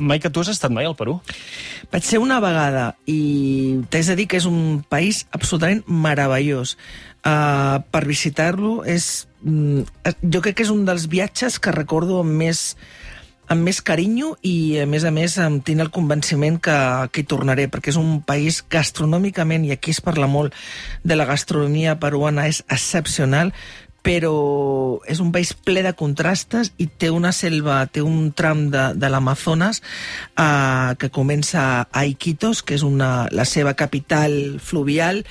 Maica, tu has estat mai al Perú? Vaig ser una vegada i t'haig de dir que és un país absolutament meravellós. Uh, per visitar-lo és... mm, jo crec que és un dels viatges que recordo amb més, amb més carinyo i, a més a més, em tinc el convenciment que, que hi tornaré, perquè és un país gastronòmicament, i aquí es parla molt de la gastronomia peruana, és excepcional, però és un país ple de contrastes i té una selva, té un tram de, de l'Amazones eh, que comença a Iquitos, que és una, la seva capital fluvial,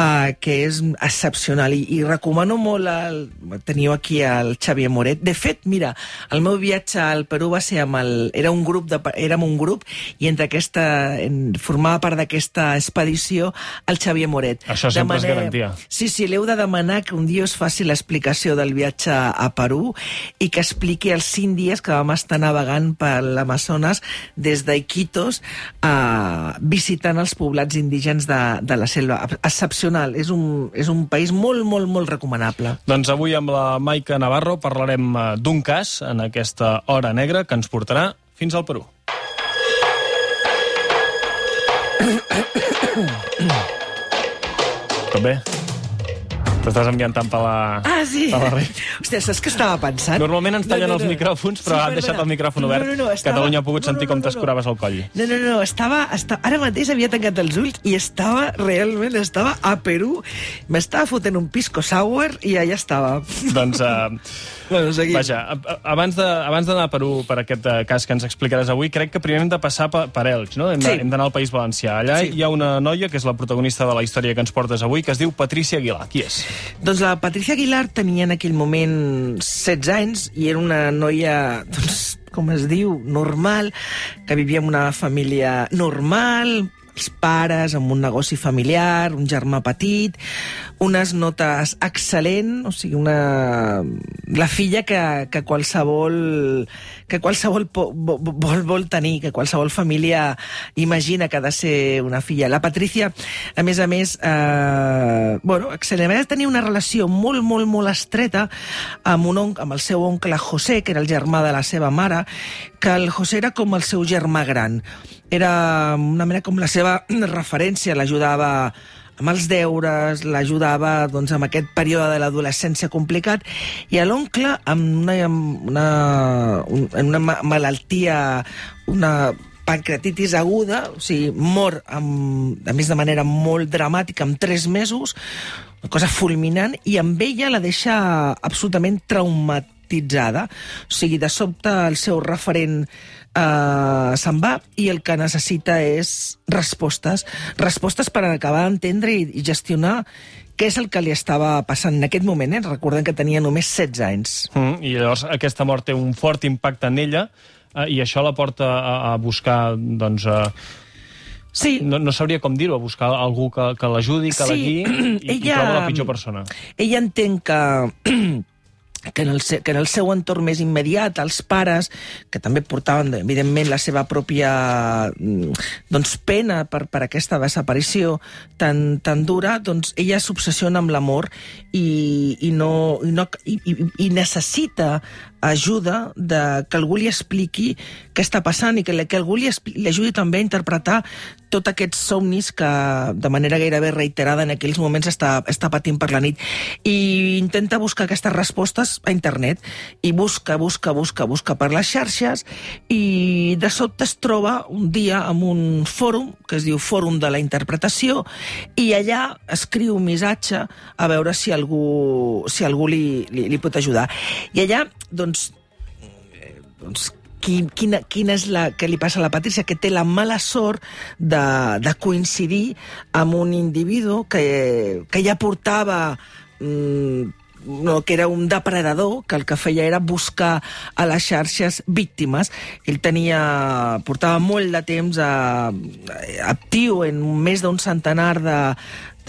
eh, que és excepcional. I, i recomano molt, el, teniu aquí el Xavier Moret. De fet, mira, el meu viatge al Perú va ser amb el... Era un grup, de, érem un grup, i entre aquesta... En, formava part d'aquesta expedició el Xavier Moret. Això sempre és garantia. Sí, sí, l'heu de demanar que un dia us faci l'explicació del viatge a Perú i que expliqui els cinc dies que vam estar navegant per l'Amazones des d'Iquitos eh, visitant els poblats indígens de, de la selva. Excepcional, és un, és un país molt, molt, molt recomanable. Doncs avui amb la Maica Navarro parlarem eh, d'un cas en aquesta hora negra que ens portarà fins al Perú. Tot bé? T'estàs enviant tant per la... Ah, sí? per la. Hòstia, saps què estava pensant? Normalment ens tallen els micròfons, però Sí, han deixat el micròfon No, obert. no, no, estava- Catalunya ha pogut no, sentir no, com no, no. t'escuraves el coll. No, no, no, estava, estava... Ara mateix havia tancat els ulls i estava, realment, estava a Perú. M'estava fotent un pisco sour i allà estava. doncs, uh, Bueno, seguim. vaja, abans de- abans d'anar a Perú per aquest uh, cas que ens explicaràs avui, crec que primer hem de passar per, per Elx, no? Hem Sí. hem d'anar al País Valencià. Allà Sí. hi ha una noia que és la protagonista de la història que ens portes avui, que es diu Patricia Aguilar. Qui és? Doncs la Patricia Aguilar tenia en aquell moment 16 anys i era una noia, doncs, com es diu, normal, que vivia en una família normal, els pares, amb un negoci familiar, un germà petit, unes notes excel·lent, o sigui, una... la filla que, que qualsevol que qualsevol po, vo- vol, vol tenir, que qualsevol família imagina que ha de ser una filla. La Patricia, a més a més, eh, bueno, excel·lent. Va tenir una relació molt, molt, molt estreta amb, un onc, amb el seu oncle José, que era el germà de la seva mare, que el José era com el seu germà gran. Era una mena com la seva referència, l'ajudava amb els deures, l'ajudava doncs, amb aquest període de l'adolescència complicat, i a l'oncle, amb una, amb una, un, una ma- malaltia, una pancreatitis aguda, o sigui, mor, amb, a més de manera molt dramàtica, amb tres mesos, una cosa fulminant, i amb ella la deixa absolutament traumatitzada. O sigui, de sobte el seu referent eh, se'n va i el que necessita és respostes. Respostes per acabar d'entendre i, i gestionar què és el que li estava passant en aquest moment. Eh? Recordem que tenia només 16 anys. Mm, I llavors aquesta mort té un fort impacte en ella eh, i això la porta a, a buscar, doncs... Eh, Sí, no, no sabria com dir-ho, a buscar algú que, que l'ajudi, que Sí, la guiï, i, i ella- troba la pitjor persona. ella entén que que en, el, que en el seu entorn més immediat, els pares, que també portaven, evidentment, la seva pròpia mm, doncs, pena per, per aquesta desaparició tan, tan dura, doncs ella s'obsessiona amb l'amor i, i, no, i, no, i, i, i necessita ajuda de que algú li expliqui què està passant i que, que algú li li ajudi també a interpretar tots aquests somnis que de manera gairebé reiterada en aquells moments està, està patint per la nit. I intenta buscar aquestes respostes a internet i busca, busca, busca, busca per les xarxes i de sobte es troba un dia amb un fòrum que es diu Fòrum de la Interpretació i allà escriu un missatge a veure si algú, si algú li, li, li pot ajudar. I allà, doncs, eh, doncs qui, quina, quina és la que li passa a la Patricia, que té la mala sort de, de coincidir amb un individu que, que ja portava mm, no, que era un depredador, que el que feia era buscar a les xarxes víctimes. Ell tenia, portava molt de temps a, actiu en més d'un centenar de,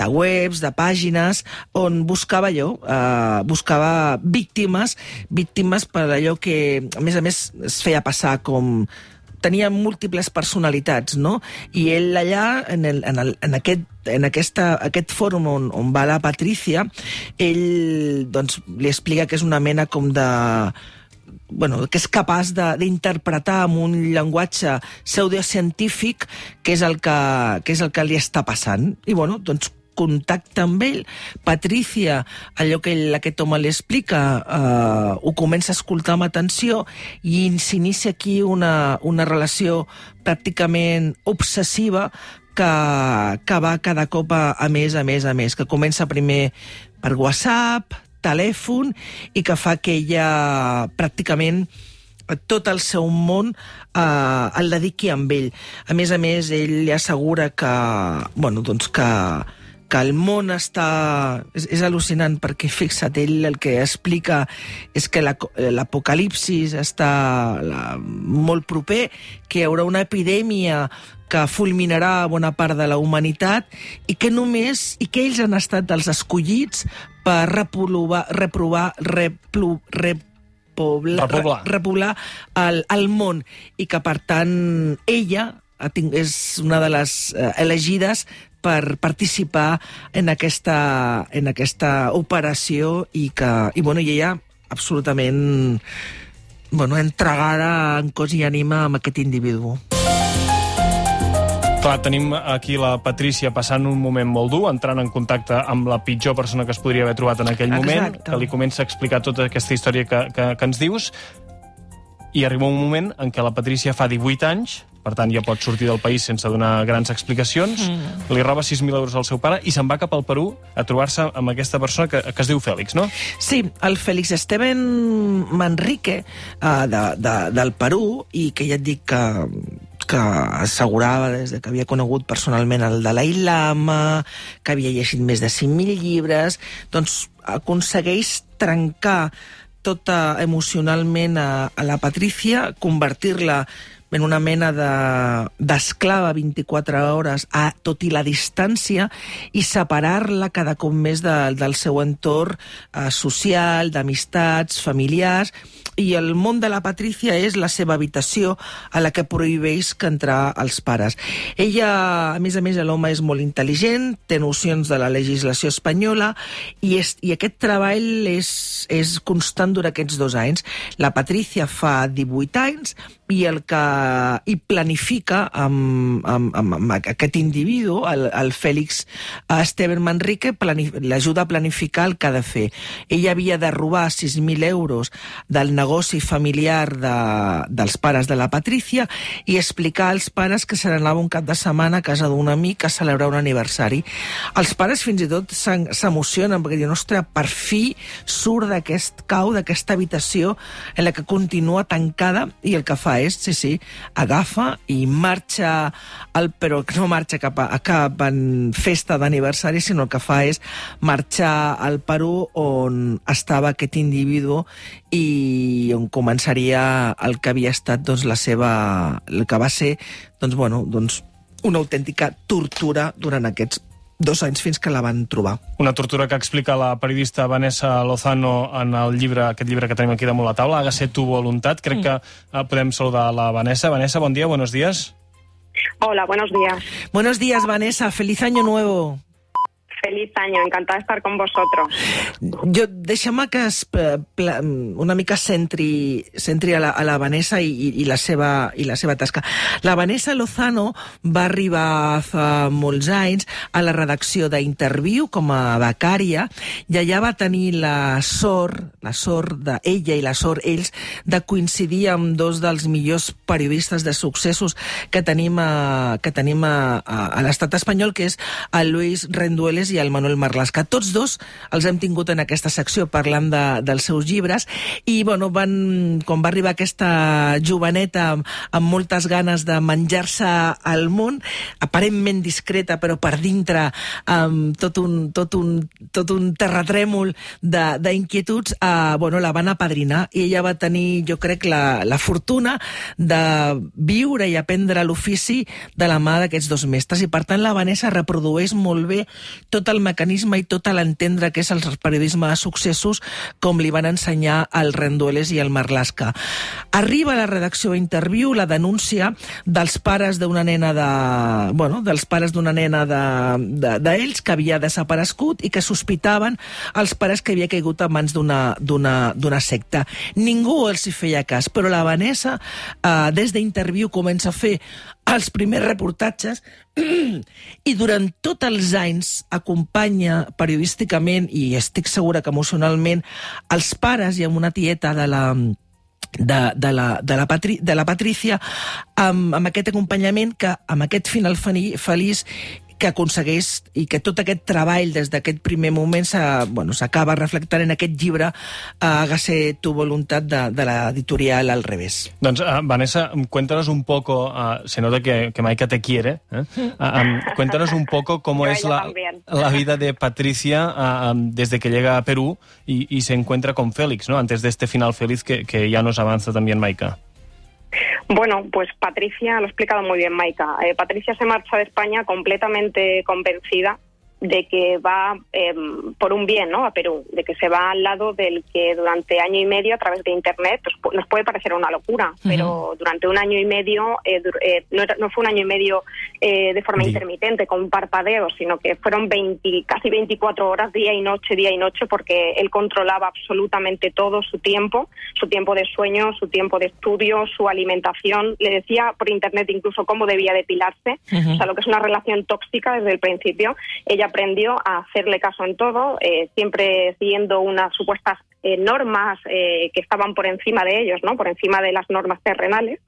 de webs, de pàgines, on buscava allò, eh, buscava víctimes, víctimes per allò que, a més a més, es feia passar com tenia múltiples personalitats, no? I ell allà, en, el, en, el, en, aquest, en aquesta, aquest fòrum on, on va la Patricia, ell doncs, li explica que és una mena com de bueno, que és capaç d'interpretar amb un llenguatge pseudocientífic que és el que, que, és el que li està passant. I bueno, doncs contacta amb ell, Patricia, allò que aquest home li explica, eh, ho comença a escoltar amb atenció i s'inicia aquí una, una relació pràcticament obsessiva que, que va cada cop a, a més, a més, a més, que comença primer per WhatsApp, telèfon, i que fa que ella pràcticament tot el seu món eh, el dediqui amb ell. A més a més, ell li assegura que, bueno, doncs que, que el món està... És, és al·lucinant perquè, fixa't, ell el que explica és que l'apocalipsis està la, molt proper, que hi haurà una epidèmia que fulminarà bona part de la humanitat i que només i que ells han estat els escollits per reprovar, reprovar replu, repoblar, repoblar. repoblar el, el món i que, per tant, ella és una de les eh, elegides per participar en aquesta, en aquesta operació i que i, bueno, i ella absolutament bueno, entregada en cos i ànima amb aquest individu. Clar, tenim aquí la Patrícia passant un moment molt dur, entrant en contacte amb la pitjor persona que es podria haver trobat en aquell Exacte. moment, que li comença a explicar tota aquesta història que, que, que ens dius, i arriba un moment en què la Patrícia fa 18 anys, per tant ja pot sortir del país sense donar grans explicacions, mm. li roba 6.000 euros al seu pare i se'n va cap al Perú a trobar-se amb aquesta persona que, que es diu Fèlix, no? Sí, el Fèlix Esteban Manrique uh, de, de, del Perú i que ja et dic que que assegurava des de que havia conegut personalment el Dalai Lama, que havia llegit més de 5.000 llibres, doncs aconsegueix trencar tota emocionalment a, a la Patrícia, convertir-la en una mena d'esclava de, 24 hores, a, tot i la distància, i separar-la cada cop més de, del seu entorn eh, social, d'amistats, familiars, i el món de la Patrícia és la seva habitació a la que prohibeix que entrar els pares. Ella, a més a més, l'home és molt intel·ligent, té nocions de la legislació espanyola i, és, i aquest treball és, és constant durant aquests dos anys. La Patrícia fa 18 anys i el que hi planifica amb, amb, amb, amb aquest individu, el, el Fèlix Esteban Manrique, l'ajuda a planificar el que ha de fer. Ella havia de robar 6.000 euros del negoci familiar de, dels pares de la Patrícia i explicar als pares que se n'anava un cap de setmana a casa d'un amic a celebrar un aniversari. Els pares fins i tot s'emocionen perquè diuen, ostres, per fi surt d'aquest cau, d'aquesta habitació en la que continua tancada i el que fa és, sí, sí, agafa i marxa, al, però no marxa cap a, a cap en festa d'aniversari, sinó el que fa és marxar al Perú on estava aquest individu i on començaria el que havia estat doncs, la seva, el que va ser doncs, bueno, doncs, una autèntica tortura durant aquests dos anys fins que la van trobar. Una tortura que explica la periodista Vanessa Lozano en el llibre, aquest llibre que tenim aquí damunt la taula, Hágase tu voluntat. Crec mm. que eh, podem saludar la Vanessa. Vanessa, bon dia, buenos días. Hola, buenos días. Buenos días, Vanessa. Feliz año nuevo. Feliz año, encantada de estar con vosotros. Jo, deixa'm que es, una mica centri, centri a, la, a la Vanessa i, i, la seva, i la seva tasca. La Vanessa Lozano va arribar fa molts anys a la redacció d'Interviu com a becària i allà va tenir la sort, la sort d'ella i la sort ells, de coincidir amb dos dels millors periodistes de successos que tenim a, que tenim a, a, a l'estat espanyol, que és el Luis Rendueles i el Manuel Marlaska. Tots dos els hem tingut en aquesta secció parlant de, dels seus llibres i, bueno, van, quan va arribar aquesta joveneta amb, amb moltes ganes de menjar-se al món, aparentment discreta, però per dintre amb tot un, tot un, tot un terratrèmol d'inquietuds, eh, bueno, la van apadrinar i ella va tenir, jo crec, la, la fortuna de viure i aprendre l'ofici de la mà d'aquests dos mestres i per tant la Vanessa reprodueix molt bé tot tot el mecanisme i tot l'entendre que és el periodisme de successos com li van ensenyar el Rendueles i el Marlaska. Arriba a la redacció Interviu la denúncia dels pares d'una nena de... Bueno, dels pares d'una nena d'ells de, de, que havia desaparegut i que sospitaven els pares que havia caigut en mans d'una secta. Ningú els hi feia cas, però la Vanessa, eh, des d'Interviu, comença a fer els primers reportatges i durant tots els anys acompanya periodísticament i estic segura que emocionalment els pares i amb una tieta de la de, de, la, de, la Patri, de la Patrícia amb, amb aquest acompanyament que amb aquest final feliç que aconsegueix i que tot aquest treball des d'aquest primer moment s'acaba bueno, reflectant en aquest llibre eh, Hágase tu voluntad de, de la editorial al revés. Doncs, uh, Vanessa, cuéntanos un poco, uh, se nota que, que Maika te quiere, ¿eh? uh, um, cuéntanos un poco cómo es la, la, vida de Patricia uh, um, desde que llega a Perú y, y se encuentra con Félix, ¿no? antes de este final feliz que, que ya nos avanza también Maika. Bueno, pues Patricia lo ha explicado muy bien, Maika. Eh, Patricia se marcha de España completamente convencida de que va eh, por un bien ¿no? a Perú, de que se va al lado del que durante año y medio a través de Internet pues, nos puede parecer una locura, pero durante un año y medio, eh, eh, no, no, fue un año y medio eh, de forma intermitente, con parpadeo, sino que fueron 20, casi 24 horas, día y noche, día y noche, porque él controlaba absolutamente todo su tiempo, su tiempo de sueño, su tiempo de estudio, su alimentación. Le decía por Internet incluso cómo debía depilarse, o sea, lo que es una relación tóxica desde el principio. Ella aprendió a hacerle caso en todo, eh, siempre siguiendo unas supuestas eh, normas eh, que estaban por encima de ellos, ¿no? por encima de las normas terrenales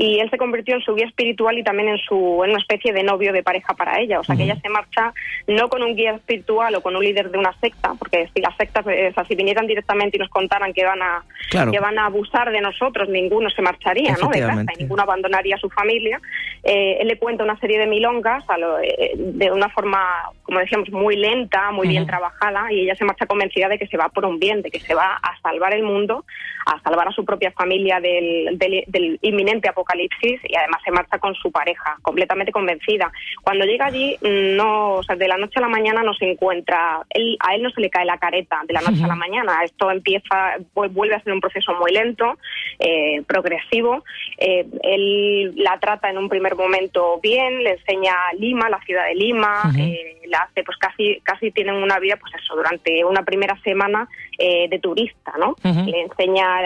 y él se convirtió en su guía espiritual y también en su en una especie de novio de pareja para ella. O sea, que ella se marcha no con un guía espiritual o con un líder de una secta, porque si las sectas, eh, si vinieran directamente y nos contaran que van a que van a abusar de nosotros, ninguno se marcharía, ¿no? De casa, y ninguno abandonaría a su familia. Eh, él le cuenta una serie de milongas a lo, eh, de una forma, como decíamos, muy lenta, muy bien trabajada, y ella se marcha convencida de que se va por un bien, de que se va a salvar el mundo, a salvar a su propia familia del, del, del inminente apocalipsis y además se marcha con su pareja, completamente convencida. Cuando llega allí, no, o sea, de la noche a la mañana no se encuentra, él, a él no se le cae la careta de la noche a la mañana. Esto empieza, vuelve a ser un proceso muy lento, eh, progresivo. Eh, él la trata en un primer momento bien, le enseña Lima, la ciudad de Lima, eh, la hace, pues casi, casi tienen una vida, pues eso, durante una primera semana de turista, ¿no? Le enseña,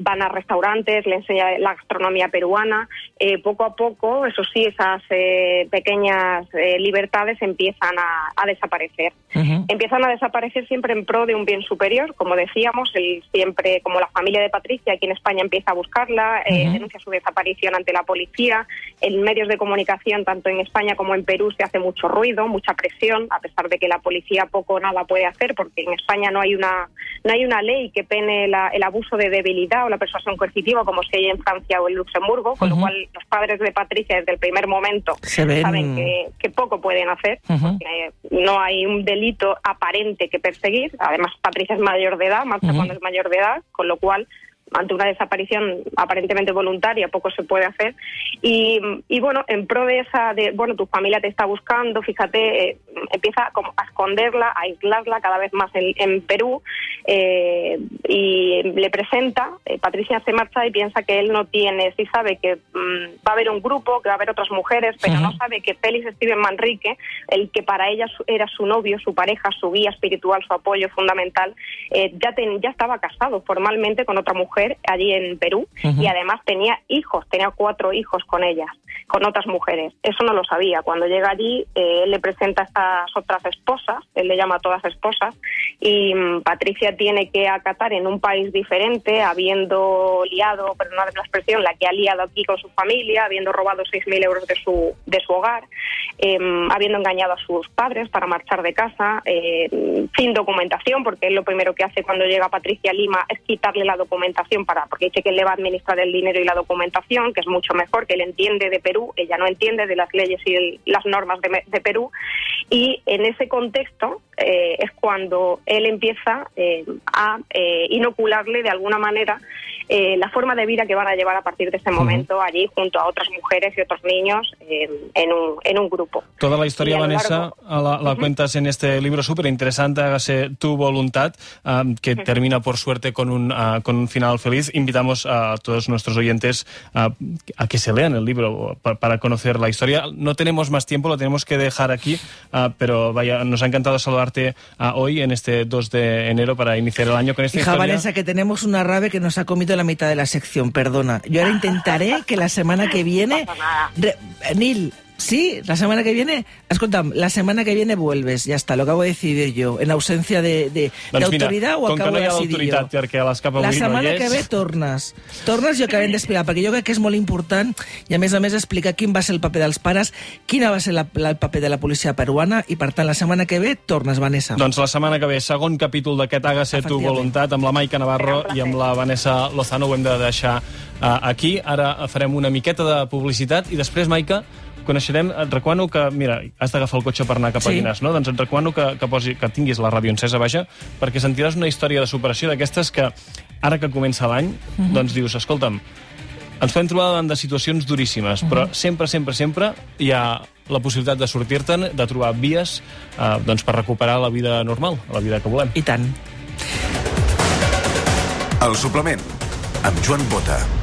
van a restaurantes, le enseña la gastronomía peruana eh, poco a poco, eso sí, esas eh, pequeñas eh, libertades empiezan a, desaparecer. Empiezan a desaparecer siempre en pro de un bien superior, como decíamos, el, siempre como la familia de Patricia aquí en España empieza a buscarla, denuncia su desaparición ante la policía, en medios de comunicación, tanto en España como en Perú, se hace mucho ruido, mucha presión, a pesar de que la policía poco o nada puede hacer, porque en España no hay una, no hay una ley que pene el abuso de debilidad o la persuasión coercitiva, como se hay en Francia o en Luxemburgo con lo cual los padres de Patricia desde el primer momento saben que, poco pueden hacer, porque no hay un delito aparente que perseguir. Además, Patricia es mayor de edad, marcha cuando es mayor de edad, con lo cual ante una desaparición aparentemente voluntaria poco se puede hacer. Y, y bueno en pro de esa de bueno tu familia te está buscando fíjate eh, empieza como a esconderla a aislarla cada vez más en, en Perú eh, y le presenta eh, Patricia se marcha y piensa que él no tiene sí sabe que mm, va a haber un grupo que va a haber otras mujeres pero no sabe que Félix Steven Manrique el que para ella era su novio su pareja su guía espiritual su apoyo fundamental ya ya estaba casado formalmente con otra mujer allí en Perú y además tenía hijos, tenía cuatro hijos con ellas, con otras mujeres. Eso no lo sabía. Cuando llega allí, eh, él le presenta a estas otras esposas, él le llama a todas esposas, y mm, Patricia tiene que acatar en un país diferente, habiendo liado, perdonad la expresión, la que ha liado aquí con su familia, habiendo robado 6.000 euros de su, de su hogar, em, habiendo engañado a sus padres para marchar de casa, eh, sin documentación, porque él lo primero que hace cuando llega Patricia a Lima es quitarle la documentación para, porque dice que él le va a administrar el dinero y la documentación, que es mucho mejor, que él entiende de Perú, ella no entiende de las leyes y las normas de, Perú. Y en ese contexto, eh, es cuando él empieza eh, a eh, inocularle de alguna manera la forma de vida que van a llevar a partir de este momento allí junto a otras mujeres y otros niños en, un, en, un, grupo. Toda la historia, Vanessa, largo... la, la uh -huh. cuentas en este libro súper interesante, hágase tu voluntad, um, que uh -huh. termina por suerte con un, uh, con un final feliz. Invitamos a todos nuestros oyentes a que se lean el libro para, para, conocer la historia. No tenemos más tiempo, lo tenemos que dejar aquí, pero vaya, nos ha encantado saludarte hoy en este 2 de enero para iniciar el año con esta Hija historia. Vanessa, que tenemos una rave que nos ha comido la mitad de la sección, perdona. Yo ahora intentaré que la semana que viene... Re, Nil, Sí, la semana que viene, escolta'm, la semana que viene vuelves, ja està, lo acabo de decidir jo, en ausència de, de, doncs d'autoritat ho acabo no de decidir jo. Perquè l'escapa la setmana no que ve tornes. Tornes i acabem d'explicar, perquè jo crec que és molt important i a més a més explicar quin va ser el paper dels pares, quina va ser la, la, el paper de la policia peruana i per tant la setmana que ve tornes, Vanessa. Doncs la setmana que ve, segon capítol d'aquest Hágase tu voluntat amb la Maica Navarro i amb la Vanessa Lozano ho hem de deixar uh, aquí. Ara farem una miqueta de publicitat i després, Maica, coneixerem, et recomano que, mira, has d'agafar el cotxe per anar cap a Sí. Llinars, no? Doncs et recomano que, que, posi, que tinguis la ràdio encesa, vaja, perquè sentiràs una història de superació d'aquestes que, ara que comença l'any, doncs dius, escolta'm, ens podem trobar davant de situacions duríssimes, però sempre, sempre, sempre hi ha la possibilitat de sortir-te'n, de trobar vies eh, doncs per recuperar la vida normal, la vida que volem. I tant. El suplement, amb Joan Bota.